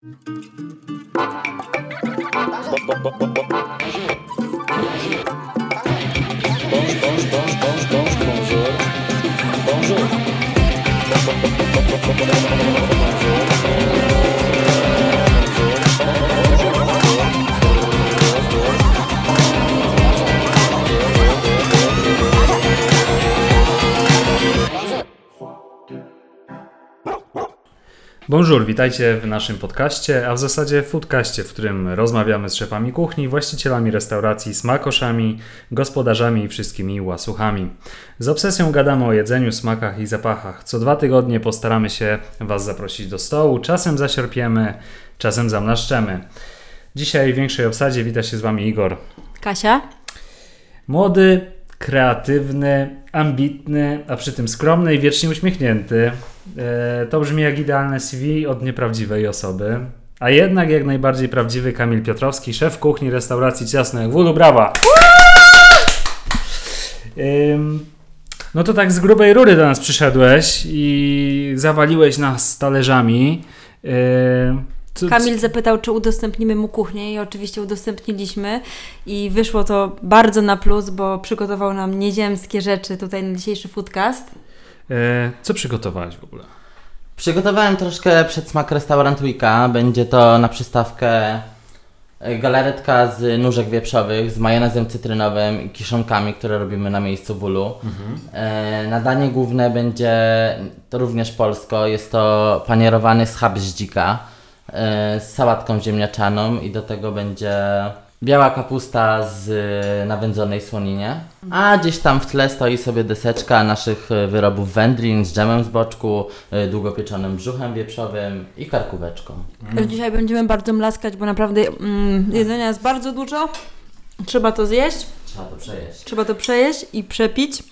Bop, bop, bop, bop, bop. Bonjour, witajcie w naszym podcaście, a w zasadzie foodcaście, w którym rozmawiamy z szefami kuchni, właścicielami restauracji, smakoszami, gospodarzami i wszystkimi łasuchami. Z obsesją gadamy o jedzeniu, smakach i zapachach. Co dwa tygodnie postaramy się Was zaprosić do stołu, czasem zaśierpiemy, czasem zamlaszczemy. Dzisiaj w większej obsadzie wita się z Wami Igor. Kasia? Młody, kreatywny, ambitny, a przy tym skromny i wiecznie uśmiechnięty. E, to brzmi jak idealne CV od nieprawdziwej osoby. A jednak jak najbardziej prawdziwy Kamil Piotrowski, szef kuchni restauracji Ciasno jak Wulu. Brawa! No to tak z grubej rury do nas przyszedłeś i zawaliłeś nas talerzami. Co- Kamil zapytał, czy udostępnimy mu kuchnię i oczywiście udostępniliśmy i wyszło to bardzo na plus, bo przygotował nam nieziemskie rzeczy tutaj na dzisiejszy foodcast. yy, co przygotowałeś w ogóle? Przygotowałem troszkę przedsmak restaurant Weeka. Będzie to na przystawkę e, galaretka z nóżek wieprzowych z majonezem cytrynowym i kiszonkami, które robimy na miejscu bólu. E, na danie główne będzie to również polsko. Jest to panierowany schab z dzika e, z sałatką ziemniaczaną i do tego będzie biała kapusta z e, nawędzonej słoninie. A gdzieś tam w tle stoi sobie deseczka naszych e, wyrobów wędlin z dżemem z boczku, e, długopieczonym brzuchem wieprzowym i karkóweczką. Dzisiaj będziemy bardzo mlaskać, bo naprawdę mm, jedzenia jest bardzo dużo. Trzeba to zjeść, Trzeba to przejeść. trzeba to przejeść i przepić.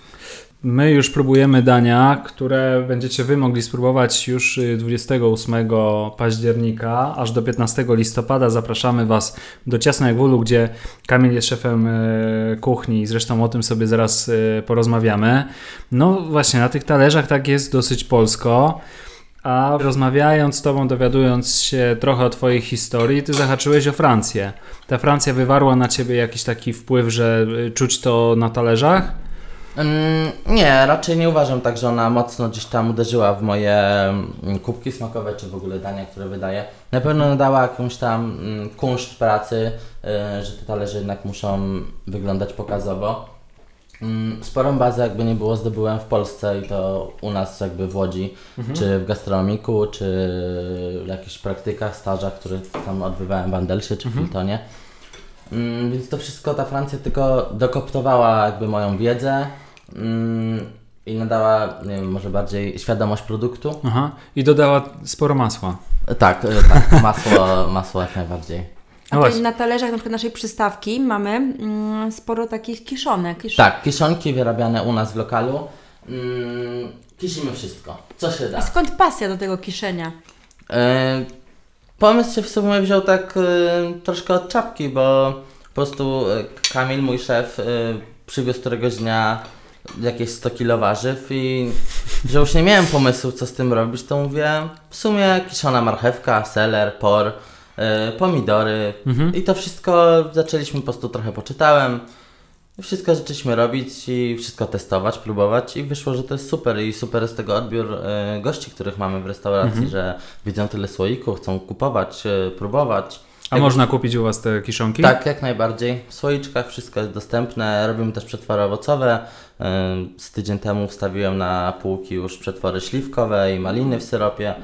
My już próbujemy dania, które będziecie Wy mogli spróbować już y, 28 października, aż do 15 listopada. Zapraszamy Was do Ciasno jak Wólu, gdzie Kamil jest szefem y, kuchni. Zresztą o tym sobie zaraz y, porozmawiamy. No właśnie, na tych talerzach tak jest dosyć polsko. A rozmawiając z Tobą, dowiadując się trochę o Twojej historii, Ty zahaczyłeś o Francję. Ta Francja wywarła na Ciebie jakiś taki wpływ, że y, czuć to na talerzach? Nie, raczej nie uważam tak, że ona mocno gdzieś tam uderzyła w moje mm, kubki smakowe, czy w ogóle dania, które wydaję. Na pewno nadała jakąś tam mm, kunszt pracy, y, że te talerze jednak muszą wyglądać pokazowo. Mm, Sporą bazę jakby nie było zdobyłem w Polsce i to u nas jakby w Łodzi, czy w gastronomiku, czy w jakichś praktykach, stażach, które tam odbywałem w Andelsie czy w Hiltonie. Mm, więc to wszystko ta Francja tylko dokoptowała jakby moją wiedzę i nadała, nie wiem, może bardziej świadomość produktu. Aha. I dodała sporo masła. Tak, e, tak, masło, masło jak najbardziej. A tutaj na talerzach na przykład naszej przystawki mamy mm, sporo takich kiszonek. Kisz... Tak, kiszonki wyrabiane u nas w lokalu. Mm, kisimy wszystko, co się da. A skąd pasja do tego kiszenia? E, pomysł się w sumie wziął tak e, troszkę od czapki, bo po prostu e, Kamil, mój szef, e, przywiózł któregoś dnia jakieś 100 kilo warzyw i że już nie miałem pomysłu, co z tym robić, to mówię, w sumie kiszona marchewka, seler, por, e, pomidory i to wszystko zaczęliśmy po prostu trochę poczytałem. Wszystko zaczęliśmy robić i wszystko testować, próbować i wyszło, że to jest super i super jest tego odbiór e, gości, których mamy w restauracji, że widzą tyle słoików, chcą kupować, e, próbować. A można kupić u Was te kiszonki? Tak, jak najbardziej. W słoiczkach wszystko jest dostępne. Robimy też przetwory owocowe. Z tydzień temu wstawiłem na półki już przetwory śliwkowe i maliny w syropie.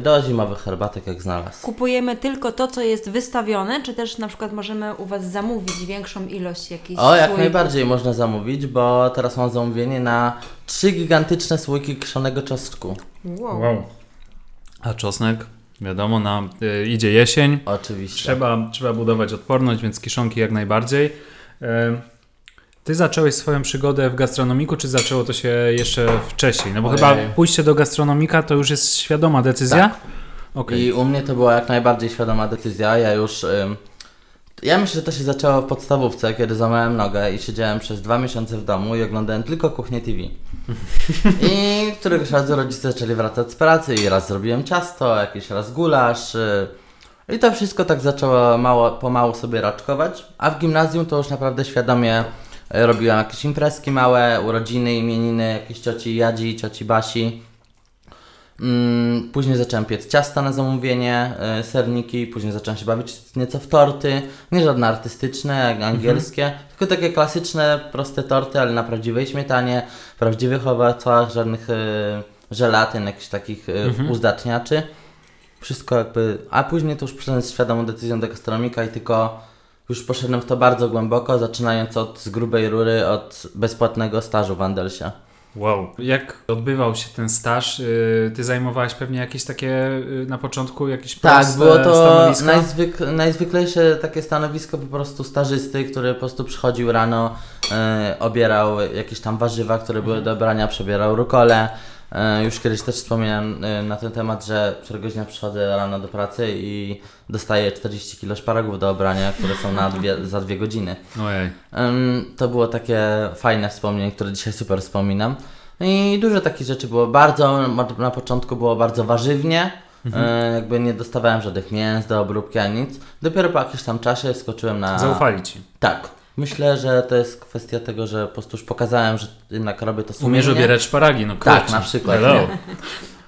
Do zimowych herbatek jak znalazł. Kupujemy tylko to, co jest wystawione, czy też na przykład możemy u Was zamówić większą ilość jakichś O, jak słoików? najbardziej można zamówić, bo teraz mam zamówienie na trzy gigantyczne słoiki kiszonego czosnku. Wow. Wow. A czosnek? Wiadomo, na, y, idzie jesień. Oczywiście. Trzeba, trzeba budować odporność, więc kiszonki jak najbardziej. Y, Ty zacząłeś swoją przygodę w gastronomiku, czy zaczęło to się jeszcze wcześniej? No bo Ojej. chyba pójście do gastronomika to już jest świadoma decyzja? Tak. Okej. I u mnie to była jak najbardziej świadoma decyzja. Ja już. Ym, ja myślę, że to się zaczęło w podstawówce, kiedy złamałem nogę i siedziałem przez dwa miesiące w domu i oglądałem tylko kuchnię TV. I któregoś razu rodzice zaczęli wracać z pracy i raz zrobiłem ciasto, jakiś raz gulasz. y, I to wszystko tak zaczęło mało, pomału sobie raczkować, a w gimnazjum to już naprawdę świadomie e, robiłem jakieś imprezki małe, urodziny, imieniny, jakieś cioci Jadzi, cioci Basi. Mm, Później zacząłem piec ciasta na zamówienie, e, serniki, później zacząłem się bawić nieco w torty, nie żadne artystyczne, jak angielskie, tylko takie klasyczne, proste torty, ale na prawdziwej śmietanie, prawdziwych owocach, żadnych e, żelatyn, jakichś takich e, uzdatniaczy. Wszystko jakby, a później to już przyszedłem z świadomą decyzją do gastronomika i tylko już poszedłem w to bardzo głęboko, zaczynając od z grubej rury, od bezpłatnego stażu w Andelsie. Wow. Jak odbywał się ten staż? Y, Ty zajmowałeś pewnie jakieś takie y, na początku jakieś Tak, proste było to najzwyk, najzwyklejsze takie stanowisko po prostu stażysty, który po prostu przychodził rano, e, obierał jakieś tam warzywa, które były do brania, przebierał rukole. E, już kiedyś też wspominałem e, na ten temat, że któregoś dnia przychodzę rano do pracy i dostaję 40 kg szparagów do obrania, które są na dwie, za dwie godziny. Ojej. To było takie fajne wspomnienie, które dzisiaj super wspominam. I dużo takich rzeczy było. Bardzo, na początku było bardzo warzywnie. E, jakby nie dostawałem żadnych mięs do obróbki ani nic. Dopiero po jakimś tam czasie skoczyłem na. Zaufali ci. Tak. Myślę, że to jest kwestia tego, że po prostu już pokazałem, że jednak robię to sumiennie. Umiesz obierać szparagi, no Tak, kurczę. na przykład?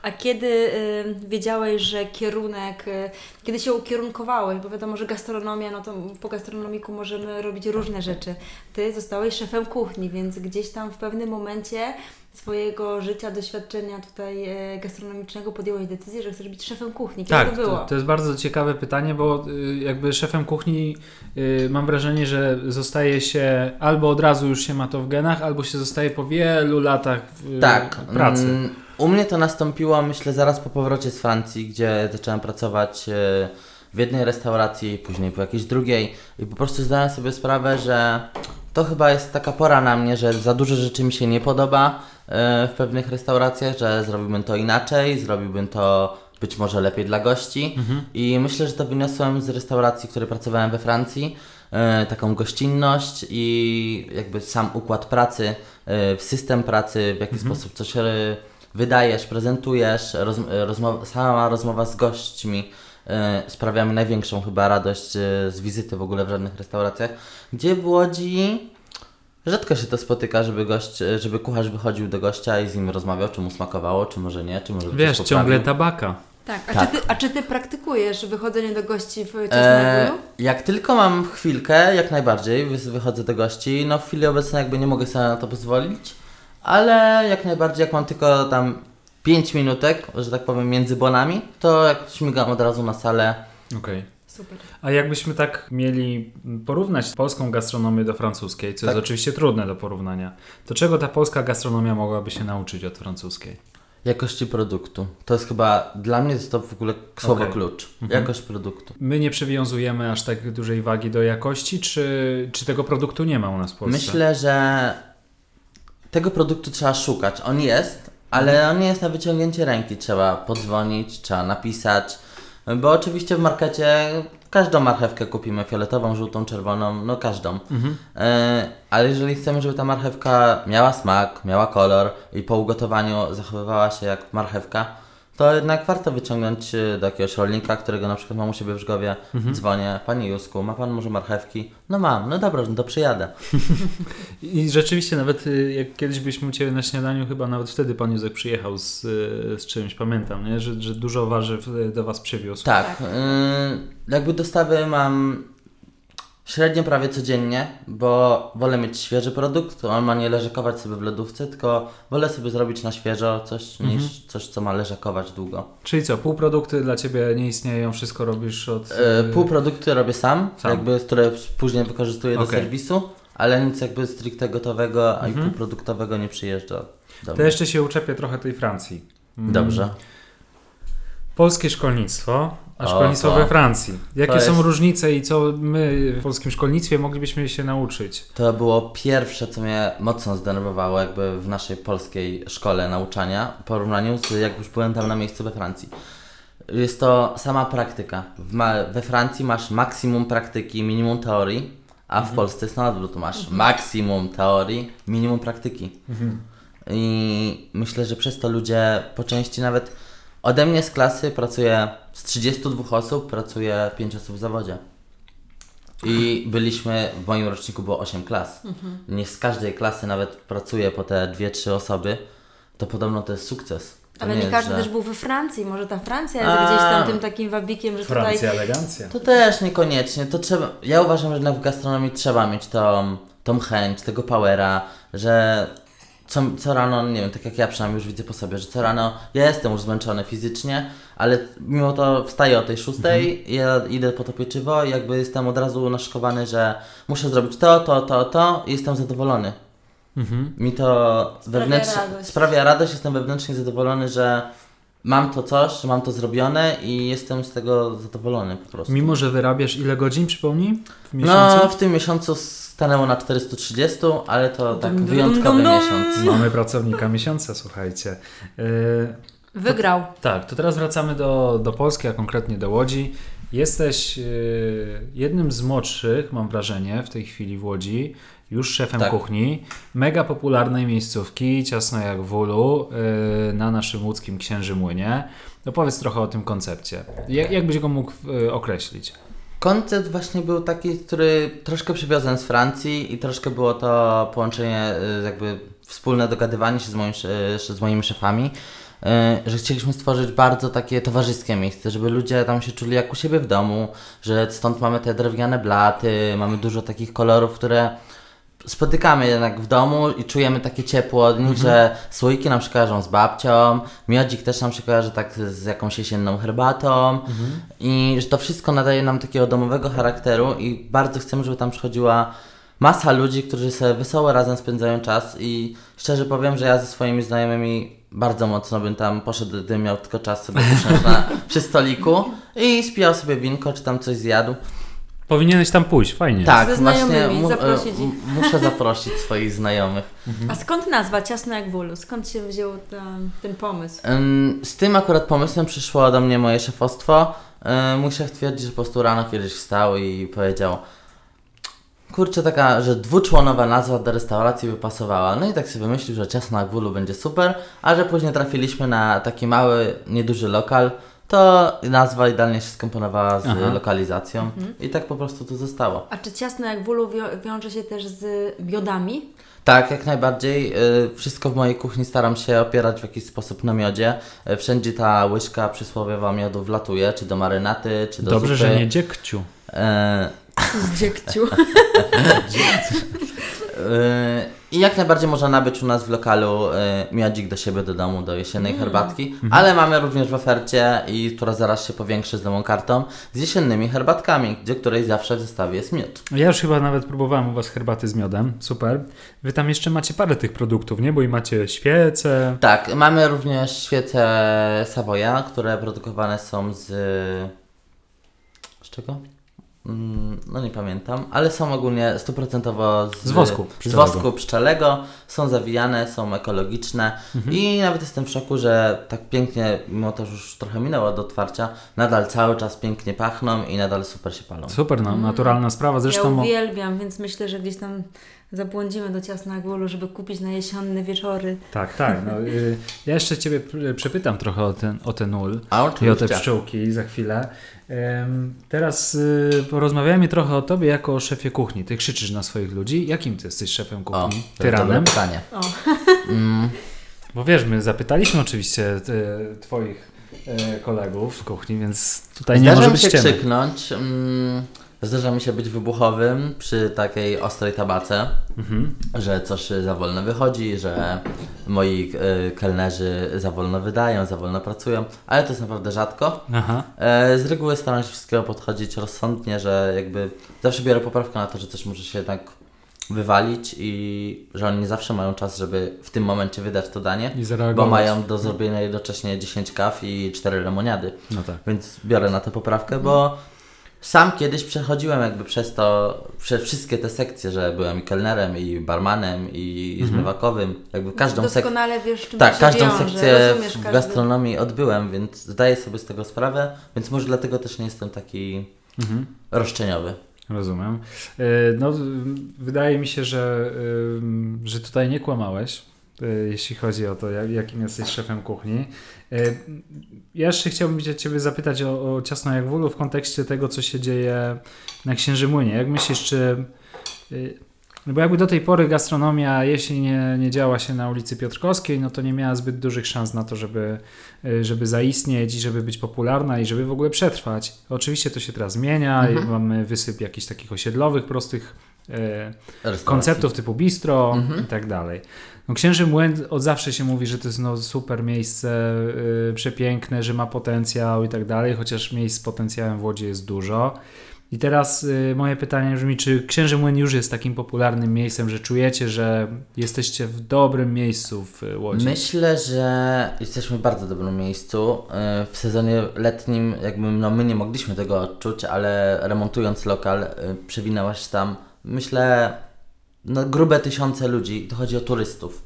A kiedy y, wiedziałeś, że kierunek, y, kiedy się ukierunkowałeś, bo wiadomo, że gastronomia, no to po gastronomiku możemy robić różne rzeczy. Ty zostałeś szefem kuchni, więc gdzieś tam w pewnym momencie swojego życia, doświadczenia tutaj e, gastronomicznego podjąłeś decyzję, że chcesz być szefem kuchni. Kiedy Tak, to było? to, to jest bardzo ciekawe pytanie, bo y, jakby szefem kuchni y, mam wrażenie, że zostaje się albo od razu już się ma to w genach, albo się zostaje po wielu latach y, Tak. pracy. mm, U mnie to nastąpiło, myślę, zaraz po powrocie z Francji, gdzie zacząłem pracować e, w jednej restauracji, później po jakiejś drugiej. I po prostu zdałem sobie sprawę, że to chyba jest taka pora na mnie, że za dużo rzeczy mi się nie podoba e, w pewnych restauracjach, że zrobiłbym to inaczej, zrobiłbym to być może lepiej dla gości. I myślę, że to wyniosłem z restauracji, w której pracowałem we Francji, e, taką gościnność i jakby sam układ pracy, system pracy, w jaki sposób coś wydajesz, prezentujesz, roz, e, rozmowa, sama rozmowa z gośćmi e, sprawia mi największą chyba radość e, z wizyty w ogóle w żadnych restauracjach, gdzie w Łodzi rzadko się to spotyka, żeby gość, e, żeby kucharz wychodził do gościa i z nim rozmawiał, czy mu smakowało, czy może nie, czy może Wiesz, ciągle tabaka. Tak. A, Tak. Czy ty, a czy ty praktykujesz wychodzenie do gości w E, ciasnym jak tylko mam chwilkę, jak najbardziej wy- wychodzę do gości. No w chwili obecnej jakby nie mogę sobie na to pozwolić, ale jak najbardziej jak mam tylko tam 5 minutek, że tak powiem, między bonami, to jak śmigam od razu na salę. Okej. Super. A jakbyśmy tak mieli porównać polską gastronomię do francuskiej, co Tak. jest oczywiście trudne do porównania, to czego ta polska gastronomia mogłaby się nauczyć od francuskiej? Jakości produktu. To jest chyba, dla mnie to w ogóle słowo Okej. klucz. Mhm. Jakość produktu. My nie przywiązujemy aż tak dużej wagi do jakości, czy, czy tego produktu nie ma u nas w Polsce? Myślę, że tego produktu trzeba szukać. On jest, ale on nie jest na wyciągnięcie ręki. Trzeba podzwonić, trzeba napisać, bo oczywiście w markecie każdą marchewkę kupimy, fioletową, żółtą, czerwoną, no każdą. Mhm. E, ale jeżeli chcemy, żeby ta marchewka miała smak, miała kolor i po ugotowaniu zachowywała się jak marchewka, to jednak warto wyciągnąć e, do jakiegoś rolnika, którego na przykład mam u siebie w Żgowie, Mhm. dzwonię, Panie Jusku, ma Pan może marchewki? No mam, no dobra, no to przyjadę. I rzeczywiście nawet y, jak kiedyś byliśmy u Ciebie na śniadaniu, chyba nawet wtedy Pan Józek przyjechał z, y, z czymś, pamiętam, nie? Że, że dużo warzyw y, do Was przywiózł. Tak, Tak. y, jakby dostawy mam średnio prawie codziennie, bo wolę mieć świeży produkt, on ma nie leżakować sobie w lodówce, tylko wolę sobie zrobić na świeżo coś, Mhm. niż coś, co ma leżakować długo. Czyli co, półprodukty dla Ciebie nie istnieją, wszystko robisz od... E, y, Półprodukty robię sam, Sam. jakby, które później wykorzystuję do Okej. serwisu, ale nic jakby stricte gotowego, a i Mhm. półproduktowego nie przyjeżdża do To jeszcze się uczepię trochę tej Francji. Mm. Dobrze. Polskie szkolnictwo, a szkolnictwo we Francji. Jakie to są jest- różnice i co my w polskim szkolnictwie moglibyśmy się nauczyć? To było pierwsze, co mnie mocno zdenerwowało jakby w naszej polskiej szkole nauczania w porównaniu z jak już byłem tam na miejscu we Francji. Jest to sama praktyka. We Francji masz maksimum praktyki, minimum teorii, a w Polsce jest na odwrót. Masz maksimum teorii, minimum praktyki. I myślę, że przez to ludzie po części nawet Ode mnie z klasy pracuje z 32 osób, pracuje 5 osób w zawodzie. I byliśmy, w moim roczniku było 8 klas. Nie z każdej klasy nawet pracuje po te 2-3 osoby. To podobno to jest sukces. To Ale nie, jest, każdy że- też był we Francji. Może ta Francja jest A. gdzieś tam tym takim wabikiem, że tutaj... Francja, elegancja. To też niekoniecznie. To trzeba. Ja uważam, że w gastronomii trzeba mieć tą, tą chęć, tego powera, że co, co rano, nie wiem, tak jak ja przynajmniej już widzę po sobie, że co rano ja jestem już zmęczony fizycznie, ale mimo to wstaję o tej szóstej, ja idę po to pieczywo i jakby jestem od razu naszykowany, że muszę zrobić to, to, to, to i jestem zadowolony. Mhm. Mi to wewnętrznie radość. sprawia radość, jestem wewnętrznie zadowolony, że mam to coś, że mam to zrobione i jestem z tego zadowolony po prostu. Mimo, że wyrabiasz ile godzin, przypomnij? W miesiącu? No, w tym miesiącu stanęło na 430, ale to tak Dum, wyjątkowy dum, miesiąc. Mamy pracownika miesiąca, słuchajcie. Yy, Wygrał. tak, to teraz wracamy do, do Polski, a konkretnie do Łodzi. Jesteś yy, jednym z młodszych, mam wrażenie, w tej chwili w Łodzi, już szefem Tak. kuchni, mega popularnej miejscówki, ciasno jak w ulu, yy, na naszym łódzkim Księży Młynie. Opowiedz trochę o tym koncepcie. Jak, jak byś go mógł określić? Koncept właśnie był taki, który troszkę przywiozłem z Francji i troszkę było to połączenie, y, jakby wspólne dogadywanie się z, moim, z moimi szefami, y, że chcieliśmy stworzyć bardzo takie towarzyskie miejsce, żeby ludzie tam się czuli jak u siebie w domu, że stąd mamy te drewniane blaty, mamy dużo takich kolorów, które spotykamy jednak w domu i czujemy takie ciepło od nich, że słoiki nam się kojarzą z babcią, miodzik też nam się kojarzy tak z jakąś jesienną herbatą i że to wszystko nadaje nam takiego domowego charakteru i bardzo chcemy, żeby tam przychodziła masa ludzi, którzy sobie wesoło razem spędzają czas i szczerze powiem, że ja ze swoimi znajomymi bardzo mocno bym tam poszedł, gdybym miał tylko czas sobie usiąść na, przy stoliku i spijał sobie winko, czy tam coś zjadł. Powinieneś tam pójść, fajnie. Tak, Ze właśnie znajomymi, mu- zaprosić e, ich. m- muszę zaprosić swoich znajomych. A skąd nazwa Ciasno jak w ulu? Skąd się wziął ten, ten pomysł? Ym, Z tym akurat pomysłem przyszło do mnie moje szefostwo. Ym, Mój szef twierdzi, że po prostu rano kiedyś wstał i powiedział Kurczę, taka, że dwuczłonowa nazwa do restauracji by pasowała. No i tak sobie myślił, że ciasno na gwulu będzie super, a że później trafiliśmy na taki mały, nieduży lokal, to nazwa idealnie się skomponowała z Aha. lokalizacją i tak po prostu to zostało. A czy ciasno jak w ulu wią- wiąże się też z miodami? Tak, jak najbardziej. Y, Wszystko w mojej kuchni staram się opierać w jakiś sposób na miodzie. Y, Wszędzie ta łyżka przysłowiowa miodu wlatuje, czy do marynaty, czy do Dobrze, zupy. że nie dziekciu. E, Z dziegciu. I jak najbardziej można nabyć u nas w lokalu y, miodzik do siebie do domu, do jesiennej herbatki, ale mamy również w ofercie, i która zaraz się powiększy z nową kartą, z jesiennymi herbatkami, gdzie której zawsze w zestawie jest miód. Ja już chyba nawet próbowałem u Was herbaty z miodem. Super. Wy tam jeszcze macie parę tych produktów, nie? Bo i macie świece. Tak, mamy również świece Savoya, które produkowane są z... Z czego? Mm, No nie pamiętam, ale są ogólnie stuprocentowo z, Z wosku z pszczelego. wosku pszczelego, są zawijane, są ekologiczne Mhm. i nawet jestem w szoku, że tak pięknie, mimo to, że już trochę minęło od otwarcia, nadal cały czas pięknie pachną i nadal super się palą. Super, no, naturalna sprawa. Ja Zresztą o- uwielbiam, więc myślę, że gdzieś tam zabłądzimy do ciasna ulu, żeby kupić na jesienne wieczory. Tak, tak. No, y, ja jeszcze Ciebie p- przepytam trochę o ten, o ten ul A i o te pszczółki za chwilę. Teraz y, porozmawiajmy trochę o Tobie jako o szefie kuchni. Ty krzyczysz na swoich ludzi. Jakim Ty jesteś szefem O, kuchni? to jest Tyranem? pytanie. O. Mm, Bo wiesz, my zapytaliśmy oczywiście y, Twoich y, kolegów z kuchni, więc tutaj nie Zdarza może być się krzyknąć. Mm, zdarza mi się być wybuchowym przy takiej ostrej tabace, Mhm. że coś za wolno wychodzi, że moi e, kelnerzy za wolno wydają, za wolno pracują, ale to jest naprawdę rzadko. E, z reguły staram się wszystkiego podchodzić rozsądnie, że jakby zawsze biorę poprawkę na to, że coś może się jednak wywalić i że oni nie zawsze mają czas, żeby w tym momencie wydać to danie, bo mają do zrobienia jednocześnie 10 kaw i 4 lemoniady. No tak. Więc biorę na to poprawkę, bo sam kiedyś przechodziłem jakby przez to, przez wszystkie te sekcje, że byłem i kelnerem, i barmanem, i, i zmywakowym. Jakby każdą sekcję. Doskonale wiesz, czym Tak, każdą wiąże. sekcję Rozumiesz w każdy- gastronomii odbyłem, więc zdaję sobie z tego sprawę, więc może dlatego też nie jestem taki Mhm. roszczeniowy. Rozumiem. Y, No, wydaje mi się, że, że tutaj nie kłamałeś. Y, jeśli chodzi o to, jak, jakim jesteś szefem kuchni. Y, Ja jeszcze chciałbym Cię Ciebie zapytać o, o Ciasno jak w kontekście tego, co się dzieje na Księży Młynie. Jak myślisz, czy... y, No bo jakby do tej pory gastronomia, jeśli nie, nie działa się na ulicy Piotrkowskiej, no to nie miała zbyt dużych szans na to, żeby, żeby zaistnieć i żeby być popularna i żeby w ogóle przetrwać. Oczywiście to się teraz zmienia i Mhm. mamy wysyp jakichś takich osiedlowych, prostych Restauracji. konceptów typu bistro Mhm. i tak dalej. No Księży Młyn od zawsze się mówi, że to jest no, super miejsce, y, przepiękne, że ma potencjał i tak dalej, chociaż miejsc z potencjałem w Łodzi jest dużo. I teraz y, moje pytanie brzmi, czy Księży Młyn już jest takim popularnym miejscem, że czujecie, że jesteście w dobrym miejscu w y, Łodzi? Myślę, że jesteśmy w bardzo dobrym miejscu. Yy, W sezonie letnim jakby no my nie mogliśmy tego odczuć, ale remontując lokal yy, przewinęła się tam myślę no grube tysiące ludzi. To chodzi o turystów.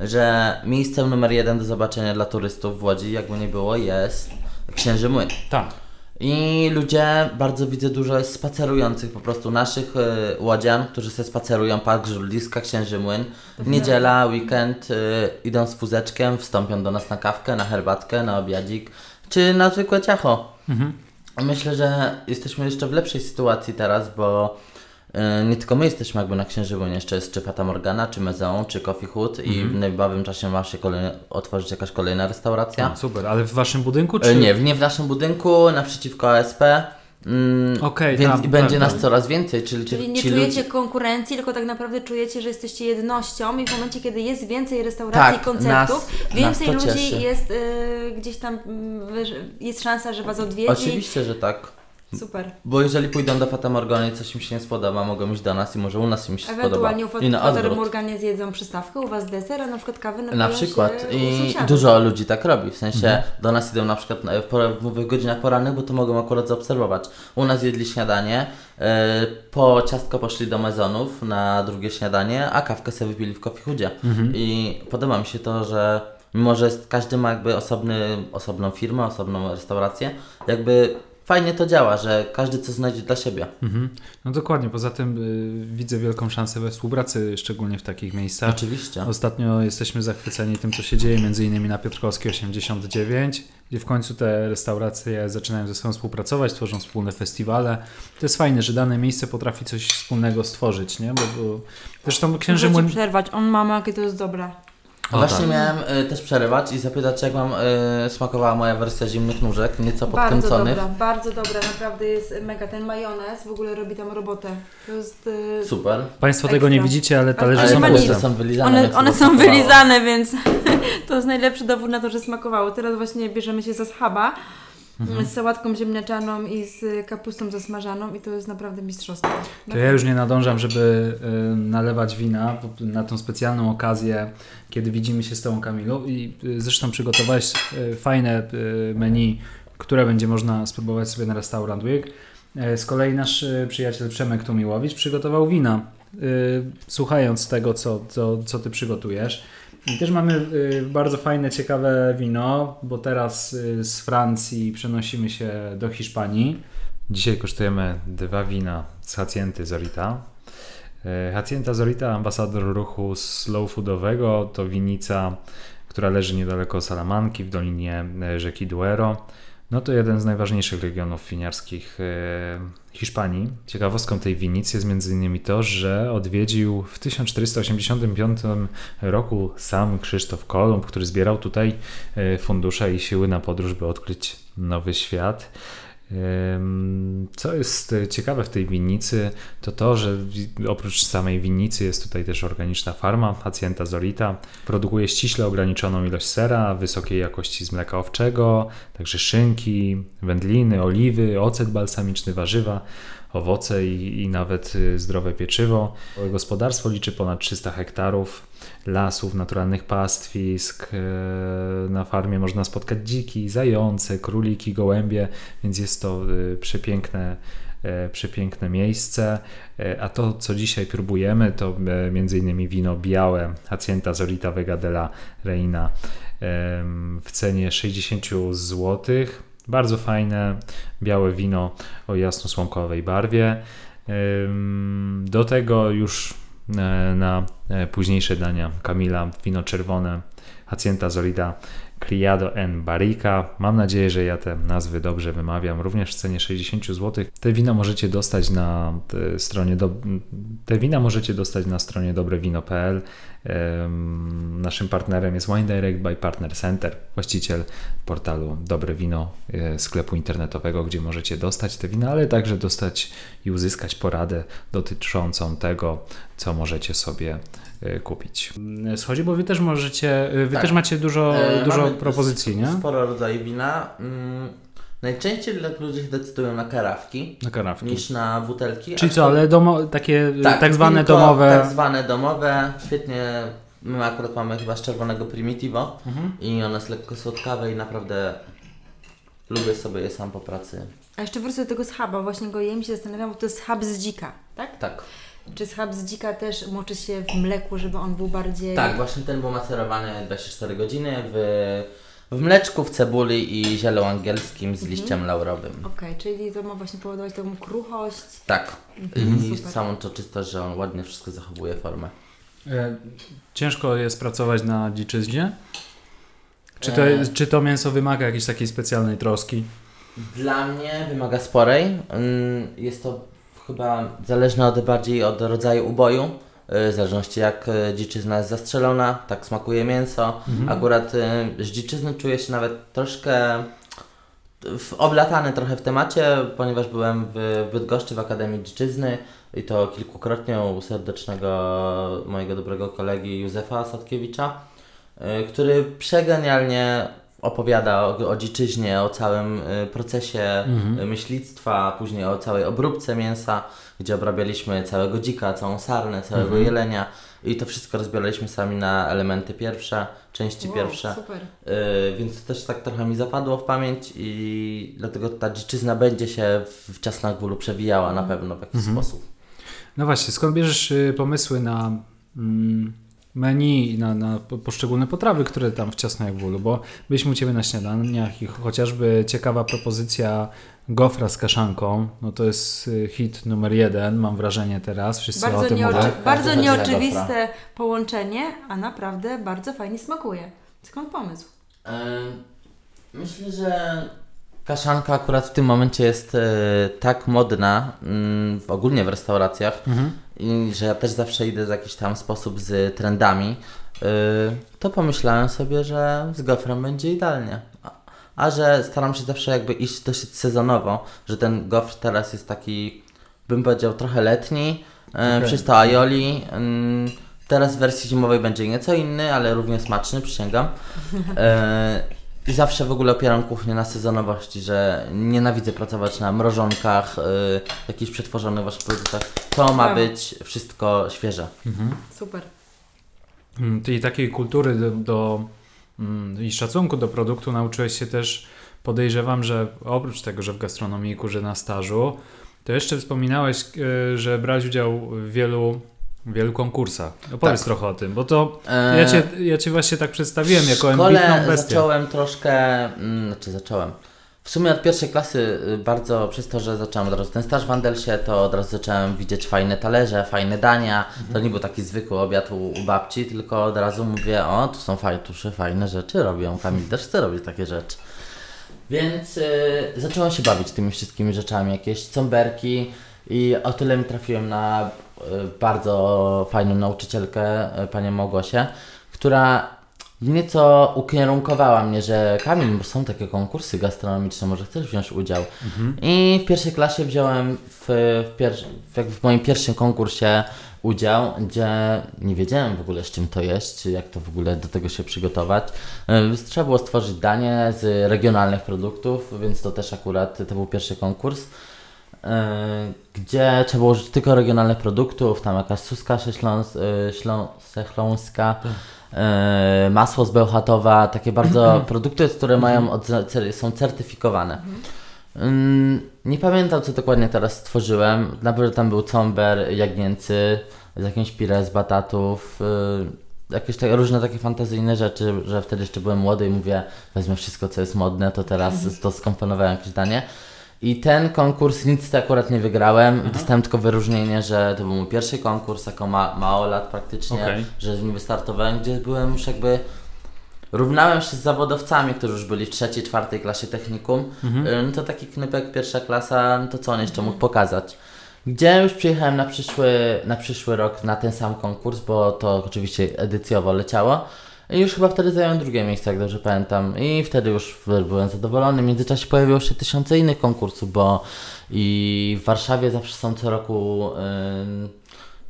Że miejscem numer jeden do zobaczenia dla turystów w Łodzi, jakby nie było, jest Księży Młyn. Tak. I ludzie, bardzo widzę dużo jest spacerujących po prostu naszych y, łodzian, którzy sobie spacerują Park Żuliska, Księży Młyn. Niedziela, weekend, y, idą z wózeczkiem, wstąpią do nas na kawkę, na herbatkę, na obiadzik, czy na zwykłe ciacho. Mhm. Myślę, że jesteśmy jeszcze w lepszej sytuacji teraz, bo nie tylko my jesteśmy jakby na Księży Młyn, jeszcze jest czy Fata Morgana, czy Mezeon, czy Coffee Hut i w niebawym czasie ma się kolejne, otworzyć jakaś kolejna restauracja. A, super, ale w waszym budynku? E, Czy... Nie, nie w naszym budynku, naprzeciwko ASP. Mm, Okej, więc tam, i będzie tak, nas tak. coraz więcej, czyli, Czyli nie ci czujecie ludzie. konkurencji, tylko tak naprawdę czujecie, że jesteście jednością i w momencie, kiedy jest więcej restauracji, Tak, konceptów, nas- więcej nas ludzi cieszy. jest y, gdzieś tam, y, jest szansa, że Was odwiedzi. Oczywiście, że tak. Super. Bo jeżeli pójdą do Fata Morgany i coś im się nie spodoba, mogą iść do nas i może u nas im się Ewentualnie u spodoba. Fater odwrót. Morganie zjedzą przystawkę, u Was deser, a na przykład kawę Na przykład u i dużo ludzi tak robi, w sensie Mhm. do nas idą na przykład w, w godzinach porannych, bo to mogą akurat zaobserwować. U nas jedli śniadanie, e, po ciastko poszli do mezonów na drugie śniadanie, a kawkę sobie wypili w Coffee Hoodzie. Mhm. I podoba mi się to, że mimo, że każdy ma jakby osobny, osobną firmę, osobną restaurację, jakby fajnie to działa, że każdy coś znajdzie dla siebie. Mhm. No dokładnie, poza tym y, widzę wielką szansę we współpracy, szczególnie w takich miejscach. Oczywiście. Ostatnio jesteśmy zachwyceni tym, co się dzieje, między innymi na Piotrkowskiej 89, gdzie w końcu te restauracje zaczynają ze sobą współpracować, tworzą wspólne festiwale. To jest fajne, że dane miejsce potrafi coś wspólnego stworzyć, nie? Bo, bo zresztą Księży Muszę Młyn... przerwać, on mama, jakie to jest dobre. O, Właśnie tak. miałem y, też przerywać i zapytać, jak Wam y, smakowała moja wersja zimnych nóżek, nieco Bardzo podkręconych. dobra, bardzo dobra, naprawdę jest mega. Ten majonez w ogóle robi tam robotę. To jest... y, Super. Państwo tego nie Ekstra. widzicie, ale talerze Ale są puste. są wylizane. One, one są wylizane, więc to jest najlepszy dowód na to, że smakowało. Teraz właśnie bierzemy się za schaba Mhm. z sałatką ziemniaczaną i z kapustą zasmażaną i to jest naprawdę mistrzostwo. To ja już nie nadążam, żeby y, nalewać wina na tą specjalną okazję, kiedy widzimy się z Tobą, Kamilu. I y, zresztą przygotowałeś y, fajne menu, które będzie można spróbować sobie na Restaurant Week. Y, z kolei nasz przyjaciel Przemek Tumiłowicz przygotował wina, słuchając tego, co, co, co Ty przygotujesz. I też mamy y, bardzo fajne, ciekawe wino, bo teraz y, z Francji przenosimy się do Hiszpanii. Dzisiaj kosztujemy dwa wina z Hacienty Zorita. E, Hacienda Zorita, ambasador ruchu slow foodowego, to winica, która leży niedaleko Salamanki w dolinie rzeki Duero. No to jeden z najważniejszych regionów winiarskich Hiszpanii. Ciekawostką tej winicy jest m.in. to, że odwiedził w 1485 roku sam Krzysztof Kolumb, który zbierał tutaj e, fundusze i siły na podróż, by odkryć nowy świat. Co jest e, ciekawe w tej winnicy, to to, że oprócz samej winnicy jest tutaj też organiczna farma Hacienda Zorita. Produkuje ściśle ograniczoną ilość sera, wysokiej jakości z mleka owczego, także szynki, wędliny, oliwy, ocet balsamiczny, warzywa, owoce i, i nawet y, zdrowe pieczywo. Gospodarstwo liczy ponad 300 hektarów lasów, naturalnych pastwisk. e, Na farmie można spotkać dziki, zające, króliki, gołębie, więc jest to y, przepiękne, e, przepiękne miejsce. E, A to, co dzisiaj próbujemy, to e, innymi wino białe Hacienda Zorita Vega della Reina w cenie 60 zł. Bardzo fajne białe wino o jasno-słomkowej barwie. Do tego już e, na e, późniejsze dania. Kamila, wino czerwone, Hacienda Zolida, Criado en Barrica. Mam nadzieję, że ja te nazwy dobrze wymawiam. Również w cenie 60 zł. Te wina możecie dostać na e, stronie do, te wina możecie dostać na stronie dobrewino.pl. Naszym partnerem jest Wine Direct by Partner Center, właściciel portalu Dobre Wino, e, sklepu internetowego, gdzie możecie dostać te wina, ale także dostać i uzyskać poradę dotyczącą tego, co możecie sobie e, kupić. Schodzi, bo wy też możecie, e, wy Tak. też macie dużo, E, dużo mamy propozycji, nie? Sporo rodzajów wina. Mm, najczęściej dla ludzie się decydują na karawki Na kanawki. niż na butelki. Czyli co, ale domo, takie tak, zwane tylko domowe. Tak zwane domowe. Świetnie. My akurat mamy chyba z czerwonego Primitivo Mhm. i ono jest lekko słodkawe i naprawdę lubię sobie je sam po pracy. A jeszcze wrócę do tego schabu, właśnie go jem i się zastanawiam, bo to jest schab z dzika, tak? Tak. Czy schab z dzika też moczy się w mleku, żeby on był bardziej... Tak, właśnie ten był macerowany 24 godziny w, w mleczku, w cebuli i zielu angielskim z liściem laurowym. Okej, czyli to ma właśnie powodować taką kruchość. Tak. Mhm, I super. samą to czystość, że on ładnie wszystko zachowuje formę. E, Ciężko jest pracować na dziczyźnie? Czy to, E. czy to mięso wymaga jakiejś takiej specjalnej troski? Dla mnie wymaga sporej. Mm, Jest to chyba zależne od, bardziej od rodzaju uboju. Y, W zależności jak y, dziczyzna jest zastrzelona, tak smakuje mięso. Akurat y, z dziczyzny czuję się nawet troszkę oblatany trochę w temacie, ponieważ byłem w Bydgoszczy w Akademii Dziczyzny i to kilkukrotnie u serdecznego mojego dobrego kolegi Józefa Sadkiewicza, który przegenialnie opowiada o, o dziczyźnie, o całym y, procesie y, myślictwa, później o całej obróbce mięsa, gdzie obrabialiśmy całego dzika, całą sarnę, całego jelenia i to wszystko rozbieraliśmy sami na elementy pierwsze, części Wow, pierwsze. Super. Yy, więc to też tak trochę mi zapadło w pamięć i dlatego ta dziczyzna będzie się w, ciasnach gólu przewijała na pewno w jakiś sposób. No właśnie, skąd bierzesz y, pomysły na mm, menu i na, na po- poszczególne potrawy, które tam w ciasno jak wólu? Bo byliśmy u Ciebie na śniadaniach i chociażby ciekawa propozycja gofra z kaszanką, no to jest y, hit numer jeden, mam wrażenie teraz, wszyscy o Bardzo, tym nieoczy- mówią. bardzo nieoczywiste połączenie, a naprawdę bardzo fajnie smakuje. Skąd pomysł? Yy, myślę, że kaszanka akurat w tym momencie jest yy, tak modna mm, ogólnie w restauracjach i że ja też zawsze idę w jakiś tam sposób z trendami, yy, to pomyślałem sobie, że z gofrem będzie idealnie. A, a że staram się zawsze jakby iść dosyć sezonowo, że ten gofr teraz jest taki, bym powiedział, trochę letni, yy, przez to aioli. Yy, teraz w wersji zimowej będzie nieco inny, ale równie smaczny, przysięgam. E, I zawsze w ogóle opieram kuchnię na sezonowości, że nienawidzę pracować na mrożonkach, y, jakichś przetworzonych waszych produktach. To ma być wszystko świeże. Super. Mm, I takiej kultury do, do mm, i szacunku do produktu nauczyłeś się też, podejrzewam, że oprócz tego, że w gastronomii kurzy na stażu, to jeszcze wspominałeś, y, że brałeś udział w wielu, wielu konkursach. Opowiedz Tak. trochę o tym, bo to E, ja, cię, ja cię właśnie tak przedstawiłem jako ambitną bestię. zacząłem troszkę, mm, znaczy zacząłem. W sumie od pierwszej klasy y, bardzo, przez to, że zacząłem od razu ten staż w Andelsie, to od razu zacząłem widzieć fajne talerze, fajne dania. To nie był taki zwykły obiad u, u babci, tylko od razu mówię, o, tu są fajne, fajne rzeczy robią, Kamil też chce robić takie rzeczy. Więc y, zacząłem się bawić tymi wszystkimi rzeczami, jakieś cąberki i o tyle mi trafiłem na bardzo fajną nauczycielkę, y, panią Małgosię, która nieco ukierunkowała mnie, że Kamil, bo są takie konkursy gastronomiczne, może chcesz wziąć udział. I w pierwszej klasie wziąłem w, w, pier- w, w moim pierwszym konkursie udział, gdzie nie wiedziałem w ogóle z czym to jest, czy jak to w ogóle do tego się przygotować. E, Trzeba było stworzyć danie z regionalnych produktów, więc to też akurat to był pierwszy konkurs. E, Gdzie trzeba użyć tylko regionalnych produktów, tam jakaś suska śląs, e, ślą, śląska, e, masło z Bełchatowa, takie bardzo produkty, które mają od, są certyfikowane. Mm, Nie pamiętam co dokładnie teraz stworzyłem. Na pewno tam był comber jagnięcy z jakimś pire z batatów. Jakieś te, różne takie fantazyjne rzeczy, że wtedy jeszcze byłem młody i mówię, wezmę wszystko co jest modne, to teraz to skomponowałem jakieś danie. I ten konkurs nic akurat nie wygrałem. Dostałem tylko wyróżnienie, że to był mój pierwszy konkurs, jako ma, mało lat praktycznie, Okej. że z nim wystartowałem, gdzie byłem już jakby. Równałem się z zawodowcami, którzy już byli w trzeciej, czwartej klasie technikum. No to taki knypek pierwsza klasa, no to co on jeszcze mógł pokazać? Gdzie już przyjechałem na przyszły, na przyszły rok na ten sam konkurs, bo to oczywiście edycjowo leciało. I już chyba wtedy zająłem drugie miejsce, jak dobrze pamiętam. I wtedy już byłem zadowolony. W międzyczasie pojawiło się tysiące innych konkursów, bo i w Warszawie zawsze są co roku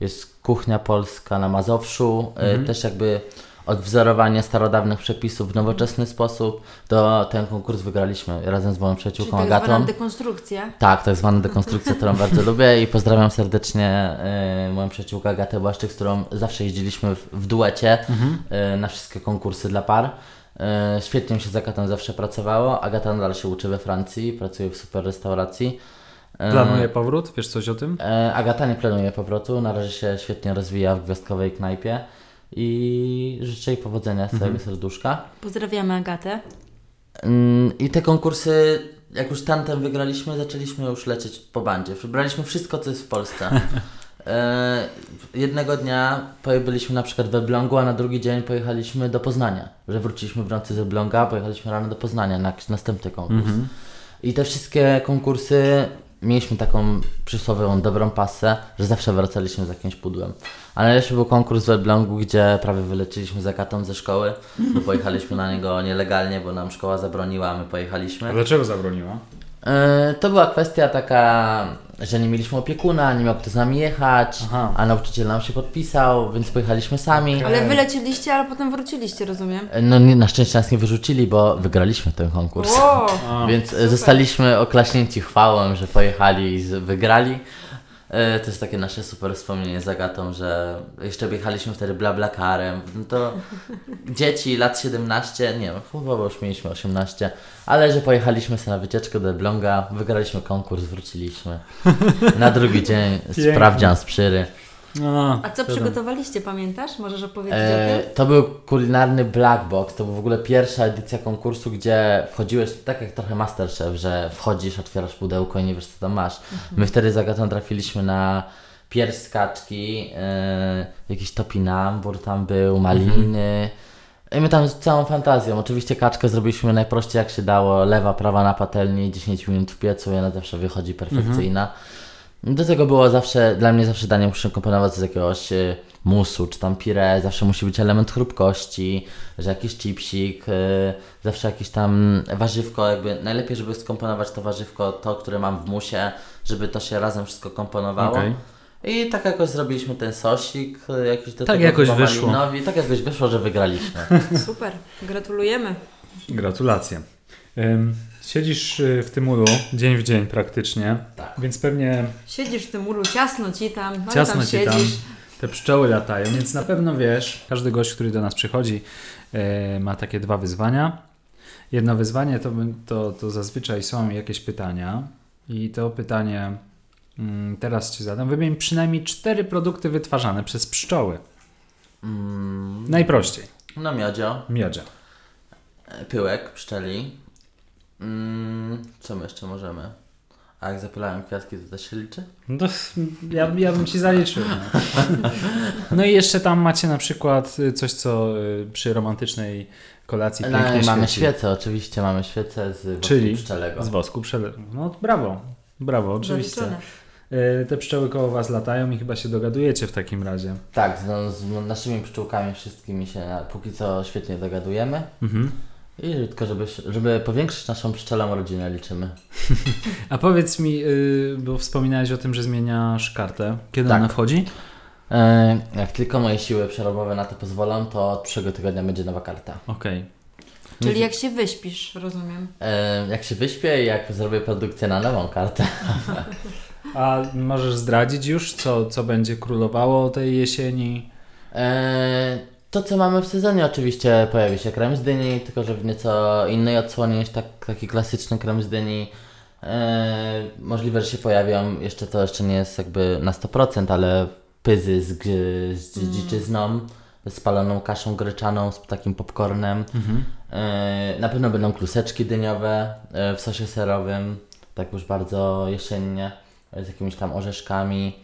jest kuchnia polska na Mazowszu, y, też jakby odwzorowanie starodawnych przepisów w nowoczesny sposób. To ten konkurs wygraliśmy razem z moją Czyli przyjaciółką tak Agatą. zwana dekonstrukcja. Tak, tak zwana dekonstrukcja, którą bardzo lubię i pozdrawiam serdecznie y, moją przyjaciółkę Agatę Błaszczyk, z którą zawsze jeździliśmy w, w duecie y, na wszystkie konkursy dla par. Y, świetnie mi się z Agatą zawsze pracowało. Agata nadal się uczy we Francji, pracuje w super restauracji. Planuje powrót? Wiesz coś o tym? Agata nie planuje powrotu, na razie się świetnie rozwija w gwiazdkowej knajpie i życzę jej powodzenia z całego serduszka. Pozdrawiamy Agatę. Mm, I te konkursy, jak już tamten wygraliśmy, zaczęliśmy już lecieć po bandzie. Wybraliśmy wszystko, co jest w Polsce. E, jednego dnia byliśmy na przykład w Elblągu, a na drugi dzień pojechaliśmy do Poznania. Że wróciliśmy w nocy z Elbląga, pojechaliśmy rano do Poznania na jakiś następny konkurs. I te wszystkie konkursy mieliśmy taką przysłowiową dobrą pasę, że zawsze wracaliśmy z jakimś pudłem. A najlepszy był konkurs w Elblągu, gdzie prawie wyleczyliśmy zakatą ze szkoły, bo pojechaliśmy na niego nielegalnie, bo nam szkoła zabroniła, a my pojechaliśmy. dlaczego zabroniła? E, To była kwestia taka, że nie mieliśmy opiekuna, nie miał kto z nami jechać, Aha. a nauczyciel nam się podpisał, więc pojechaliśmy sami. Ale wylecieliście, ale potem wróciliście, rozumiem? E, No nie, na szczęście nas nie wyrzucili, bo wygraliśmy ten konkurs. Wow. Więc e, zostaliśmy oklaśnięci chwałą, że pojechali i wygrali. E, To jest takie nasze super wspomnienie z Agatą, że jeszcze jechaliśmy wtedy blablakarem. No to dzieci lat 17, nie wiem, chyba już mieliśmy 18, ale że pojechaliśmy sobie na wycieczkę do Elbląga, wygraliśmy konkurs, wróciliśmy. Na drugi dzień sprawdzian z przyry. No, A co wiadomo. przygotowaliście, pamiętasz? Możesz opowiedzieć o E, tym? to był kulinarny black box, to była w ogóle pierwsza edycja konkursu, gdzie wchodziłeś, tak jak trochę Masterchef, że wchodzisz, otwierasz pudełko i nie wiesz co tam masz. My wtedy z Agatą trafiliśmy na pierś z kaczki, e, jakiś topinambur tam był, maliny. I my tam z całą fantazją. Oczywiście kaczkę zrobiliśmy najprościej jak się dało, lewa, prawa na patelni, 10 minut w piecu i ona zawsze wychodzi perfekcyjna. Do tego było zawsze, dla mnie zawsze danie muszę komponować z jakiegoś y, musu, czy tam pire, zawsze musi być element chrupkości, że jakiś chipsik, y, zawsze jakieś tam warzywko, jakby najlepiej, żeby skomponować to warzywko, to, które mam w musie, żeby to się razem wszystko komponowało. Okej. I tak jakoś zrobiliśmy ten sosik, y, jakiś do Tak tego jakoś wyszło. malinowi, tak jakoś wyszło, że wygraliśmy. Super, gratulujemy. Gratulacje. Ym, Siedzisz y, w tym ulu dzień w dzień praktycznie, Tak. więc pewnie Siedzisz w tym ulu, ciasno ci tam, ale ciasno tam ci siedzisz. tam, te pszczoły latają, więc na pewno wiesz, każdy gość, który do nas przychodzi e, ma takie dwa wyzwania. Jedno wyzwanie to, bym- to, to zazwyczaj są jakieś pytania i to pytanie mm, teraz Ci zadam. Wymień przynajmniej cztery produkty wytwarzane przez pszczoły. Mm, Najprościej. no miodzio, Miodzia. e, pyłek pszczeli. Mm, co my jeszcze możemy? A jak zapylałem kwiatki, to też się liczy? No ja, ja bym ci zaliczył. No. no i jeszcze tam macie na przykład y, coś, co y, przy romantycznej kolacji No, pięknie mamy świeci. świecę, oczywiście mamy świecę z wosku Czyli pszczelego. z wosku przele... No brawo, brawo, oczywiście. Zaliczone. Y, Te pszczoły koło was latają i chyba się dogadujecie w takim razie. Tak, z, no, z naszymi pszczółkami wszystkimi się póki co świetnie dogadujemy. Mhm. I tylko, żeby, żeby powiększyć naszą pszczelą rodzinę liczymy. A powiedz mi, y, bo wspominałeś o tym, że zmieniasz kartę. Kiedy Tak. ona wchodzi? E, jak tylko moje siły przerobowe na to pozwolą, to od przyszłego tygodnia będzie nowa karta. Okej. Czyli jak się wyśpisz, rozumiem. E, jak się wyśpię i jak zrobię produkcję na nową kartę. A możesz zdradzić już, co, co będzie królowało tej jesieni? E, to, co mamy w sezonie, oczywiście pojawi się krem z dyni, tylko że w nieco innej odsłonie niż tak, taki klasyczny krem z dyni. E, możliwe, że się pojawią, jeszcze to jeszcze nie jest jakby na 100%, ale pyzy z, z dziczyzną, z spaloną kaszą gryczaną, z takim popcornem. E, na pewno będą kluseczki dyniowe e, w sosie serowym. tak już bardzo jesiennie, z jakimiś tam orzeszkami.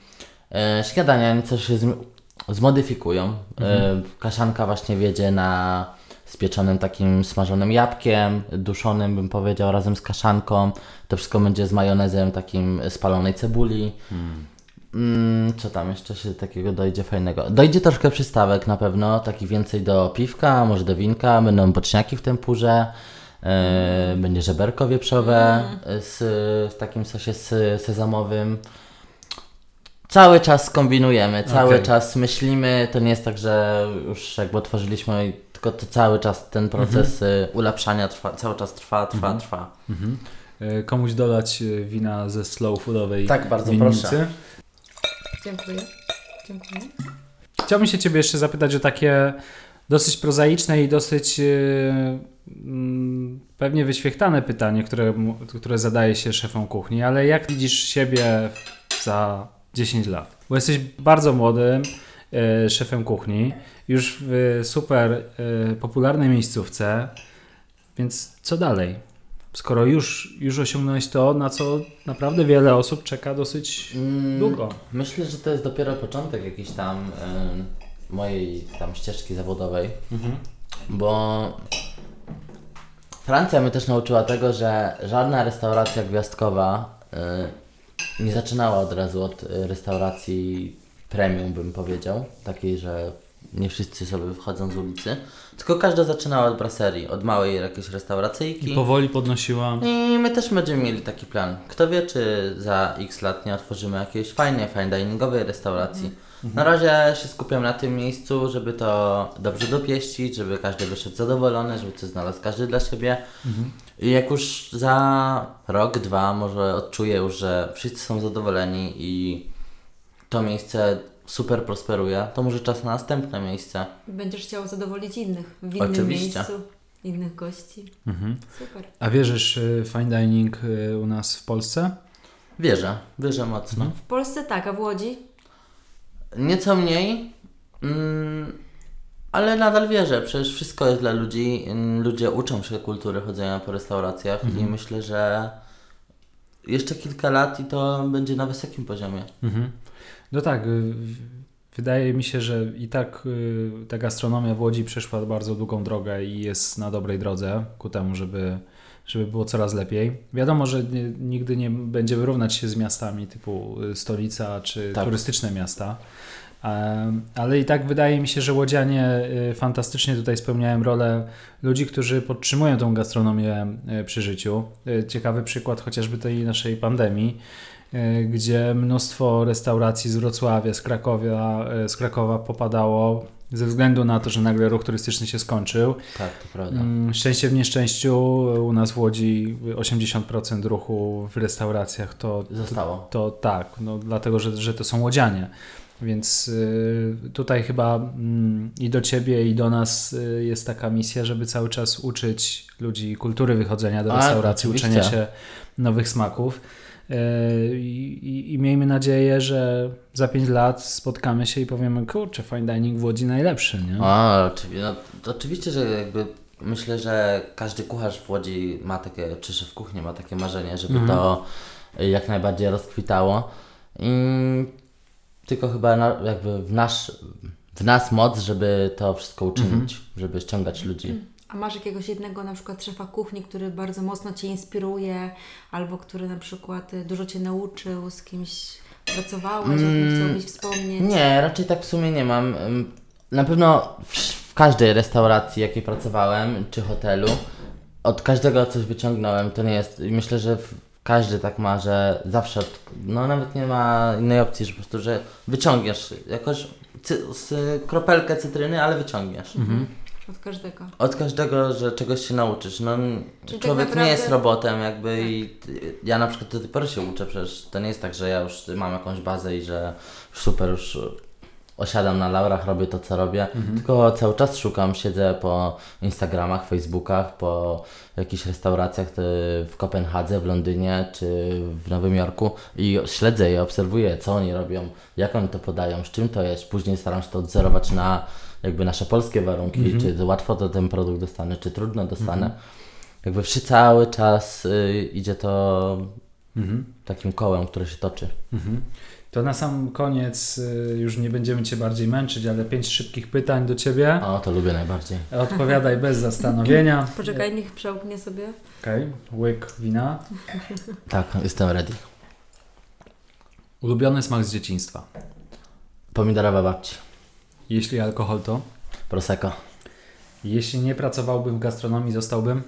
Śniadania nieco się zm- zmodyfikują. E, kaszanka właśnie wiedzie na z pieczonym takim smażonym jabłkiem, duszonym bym powiedział, razem z kaszanką. To wszystko będzie z majonezem takim spalonej cebuli. Mm, co tam jeszcze się takiego dojdzie fajnego? Dojdzie troszkę przystawek na pewno, taki więcej do piwka, może do winka, będą boczniaki w tempurze, e, będzie żeberko wieprzowe z, w takim sosie sezamowym. Cały czas kombinujemy, cały Okej. czas myślimy, to nie jest tak, że już jakby otworzyliśmy, tylko to cały czas ten proces y, ulepszania trwa, cały czas trwa, trwa, trwa. E, Komuś dodać e, wina ze slow foodowej Tak, bardzo winnicy. proszę. Dziękuję. Dziękuję. Chciałbym się Ciebie jeszcze zapytać o takie dosyć prozaiczne i dosyć mm, pewnie wyświechtane pytanie, które, które zadaje się szefom kuchni, ale jak widzisz siebie za 10 lat? Bo jesteś bardzo młodym e, szefem kuchni, już w super e, popularnej miejscówce, więc co dalej? Skoro już, już osiągnąłeś to, na co naprawdę wiele osób czeka dosyć Mm, długo. Myślę, że to jest dopiero początek jakiejś tam y, mojej tam ścieżki zawodowej, bo Francja mnie też nauczyła tego, że żadna restauracja gwiazdkowa y, nie zaczynała od razu od y, restauracji premium, bym powiedział, takiej, że nie wszyscy sobie wychodzą z ulicy, tylko każda zaczynała od braserii, od małej jakiejś restauracyjki. I powoli podnosiła. I my też będziemy mieli taki plan. Kto wie, czy za x lat nie otworzymy jakiejś fajnej, fine diningowej restauracji. Na razie się skupiam na tym miejscu, żeby to dobrze dopieścić, żeby każdy wyszedł zadowolony, żeby coś znalazł każdy dla siebie. I jak już za rok, dwa może odczuję już, że wszyscy są zadowoleni i to miejsce super prosperuje, to może czas na następne miejsce. Będziesz chciał zadowolić innych w innym Oczywiście. miejscu, innych gości. Mhm. Super. A wierzysz y, fine dining y, u nas w Polsce? Wierzę, wierzę mocno. W Polsce tak, a w Łodzi? Nieco mniej, mm, ale nadal wierzę. Przecież wszystko jest dla ludzi. Mm, Ludzie uczą się kultury chodzenia po restauracjach i myślę, że jeszcze kilka lat i to będzie na wysokim poziomie. Mhm. No tak, y, wydaje mi się, że i tak y, ta gastronomia w Łodzi przeszła bardzo długą drogę i jest na dobrej drodze ku temu, żeby, żeby było coraz lepiej. Wiadomo, że nie, nigdy nie będziemy równać się z miastami typu y, stolica czy Tak. turystyczne miasta. Ale i tak wydaje mi się, że łodzianie y, fantastycznie tutaj spełniają rolę ludzi, którzy podtrzymują tą gastronomię y, przy życiu. Ciekawy przykład chociażby tej naszej pandemii, gdzie mnóstwo restauracji z Wrocławia, z Krakowia, z Krakowa popadało ze względu na to, że nagle ruch turystyczny się skończył. Tak, to prawda. Mm, Szczęście w nieszczęściu u nas w Łodzi 80% ruchu w restauracjach to, Zostało. to tak, no, dlatego że, że to są łodzianie. Więc y, tutaj chyba mm, i do ciebie, i do nas y, jest taka misja, żeby cały czas uczyć ludzi kultury wychodzenia do A, restauracji, oczywiście. uczenia się nowych smaków. Y, I, I miejmy nadzieję, że za 5 lat spotkamy się i powiemy, kurczę, fine dining w Łodzi najlepszy, nie? Oczywiście, no, to oczywiście, że jakby myślę, że każdy kucharz w Łodzi ma takie, czy szef kuchni ma takie marzenie, żeby to jak najbardziej rozkwitało. I tylko chyba na, jakby w, nasz, w nas moc, żeby to wszystko uczynić, żeby ściągać ludzi. A masz jakiegoś jednego na przykład szefa kuchni, który bardzo mocno Cię inspiruje, albo który na przykład y, dużo Cię nauczył, z kimś pracowałeś, o kim chciałbyś wspomnieć? Nie, raczej tak w sumie nie mam. Na pewno w, w każdej restauracji, jakiej pracowałem, czy hotelu, od każdego coś wyciągnąłem. To nie jest. i Myślę, że w- każdy tak ma, że zawsze. Od, no nawet nie ma innej opcji, że po prostu, że wyciągniesz jakoś cy, z, kropelkę cytryny, ale wyciągniesz. Od każdego. Od każdego, że czegoś się nauczysz. No, Czyli tak człowiek naprawdę- nie jest robotem, jakby i ty- ja na przykład do tej pory się uczę, przecież to nie jest tak, że ja już mam jakąś bazę i że super już osiadam na laurach, robię to, co robię, tylko cały czas szukam, siedzę po Instagramach, Facebookach, po jakichś restauracjach w Kopenhadze, w Londynie czy w Nowym Jorku i śledzę je, obserwuję, co oni robią, jak oni to podają, z czym to jest. Później staram się to odzorować na jakby nasze polskie warunki, czy łatwo to ten produkt dostanę, czy trudno dostanę. Jakby wszy cały czas y, idzie to Mhm. Takim kołem, które się toczy. Mhm. To na sam koniec y, już nie będziemy Cię bardziej męczyć, ale pięć szybkich pytań do Ciebie. O, to lubię najbardziej. Odpowiadaj bez zastanowienia. Poczekaj, niech przełknie sobie. Okej, łyk wina. Tak, jestem ready. Ulubiony smak z dzieciństwa. Pomidorowa babci. Jeśli alkohol to? Prosecco. Jeśli nie pracowałbym w gastronomii, zostałbym?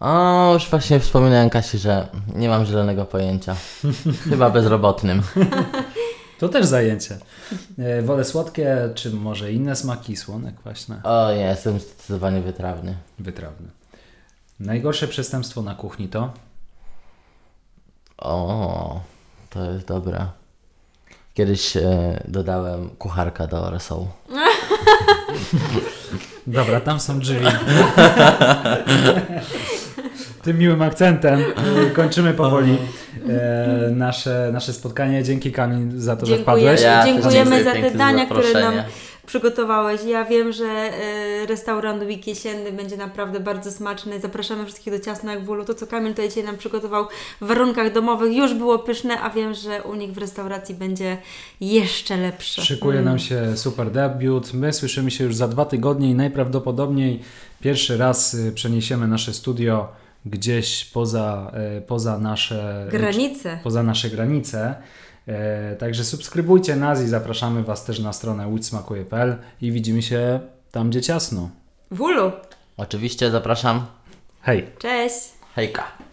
O, już właśnie wspominałem Kasi, że nie mam zielonego pojęcia. Chyba bezrobotnym. To też zajęcie. E, Wolę słodkie, czy może inne smaki, słone, kwaśne, O, nie, jestem zdecydowanie wytrawny. wytrawne. Najgorsze przestępstwo na kuchni to? O, to jest dobre. Kiedyś e, dodałem kucharka do rosołu. Dobra, tam są drzwi. Tym miłym akcentem e, kończymy powoli e, nasze, nasze spotkanie. Dzięki Kamil za to, że Dziękuję. wpadłeś. Ja też Dziękujemy dziękuję za te pięknie dania, które nam zaproszenie. Przygotowałeś. Ja wiem, że e, restaurant Wik Jesienny będzie naprawdę bardzo smaczny. Zapraszamy wszystkich do ciasna jak wólu. To, co Kamil tutaj dzisiaj nam przygotował w warunkach domowych już było pyszne, a wiem, że u nich w restauracji będzie jeszcze lepsze. Szykuje nam się super debiut. My słyszymy się już za dwa tygodnie i najprawdopodobniej pierwszy raz y, przeniesiemy nasze studio gdzieś poza, e, poza nasze Granice. poza nasze granice. E, Także subskrybujcie nas i zapraszamy Was też na stronę łódźsmakuje.pl i widzimy się tam, gdzie ciasno. Wólu. Oczywiście zapraszam. Hej! Cześć. Hejka.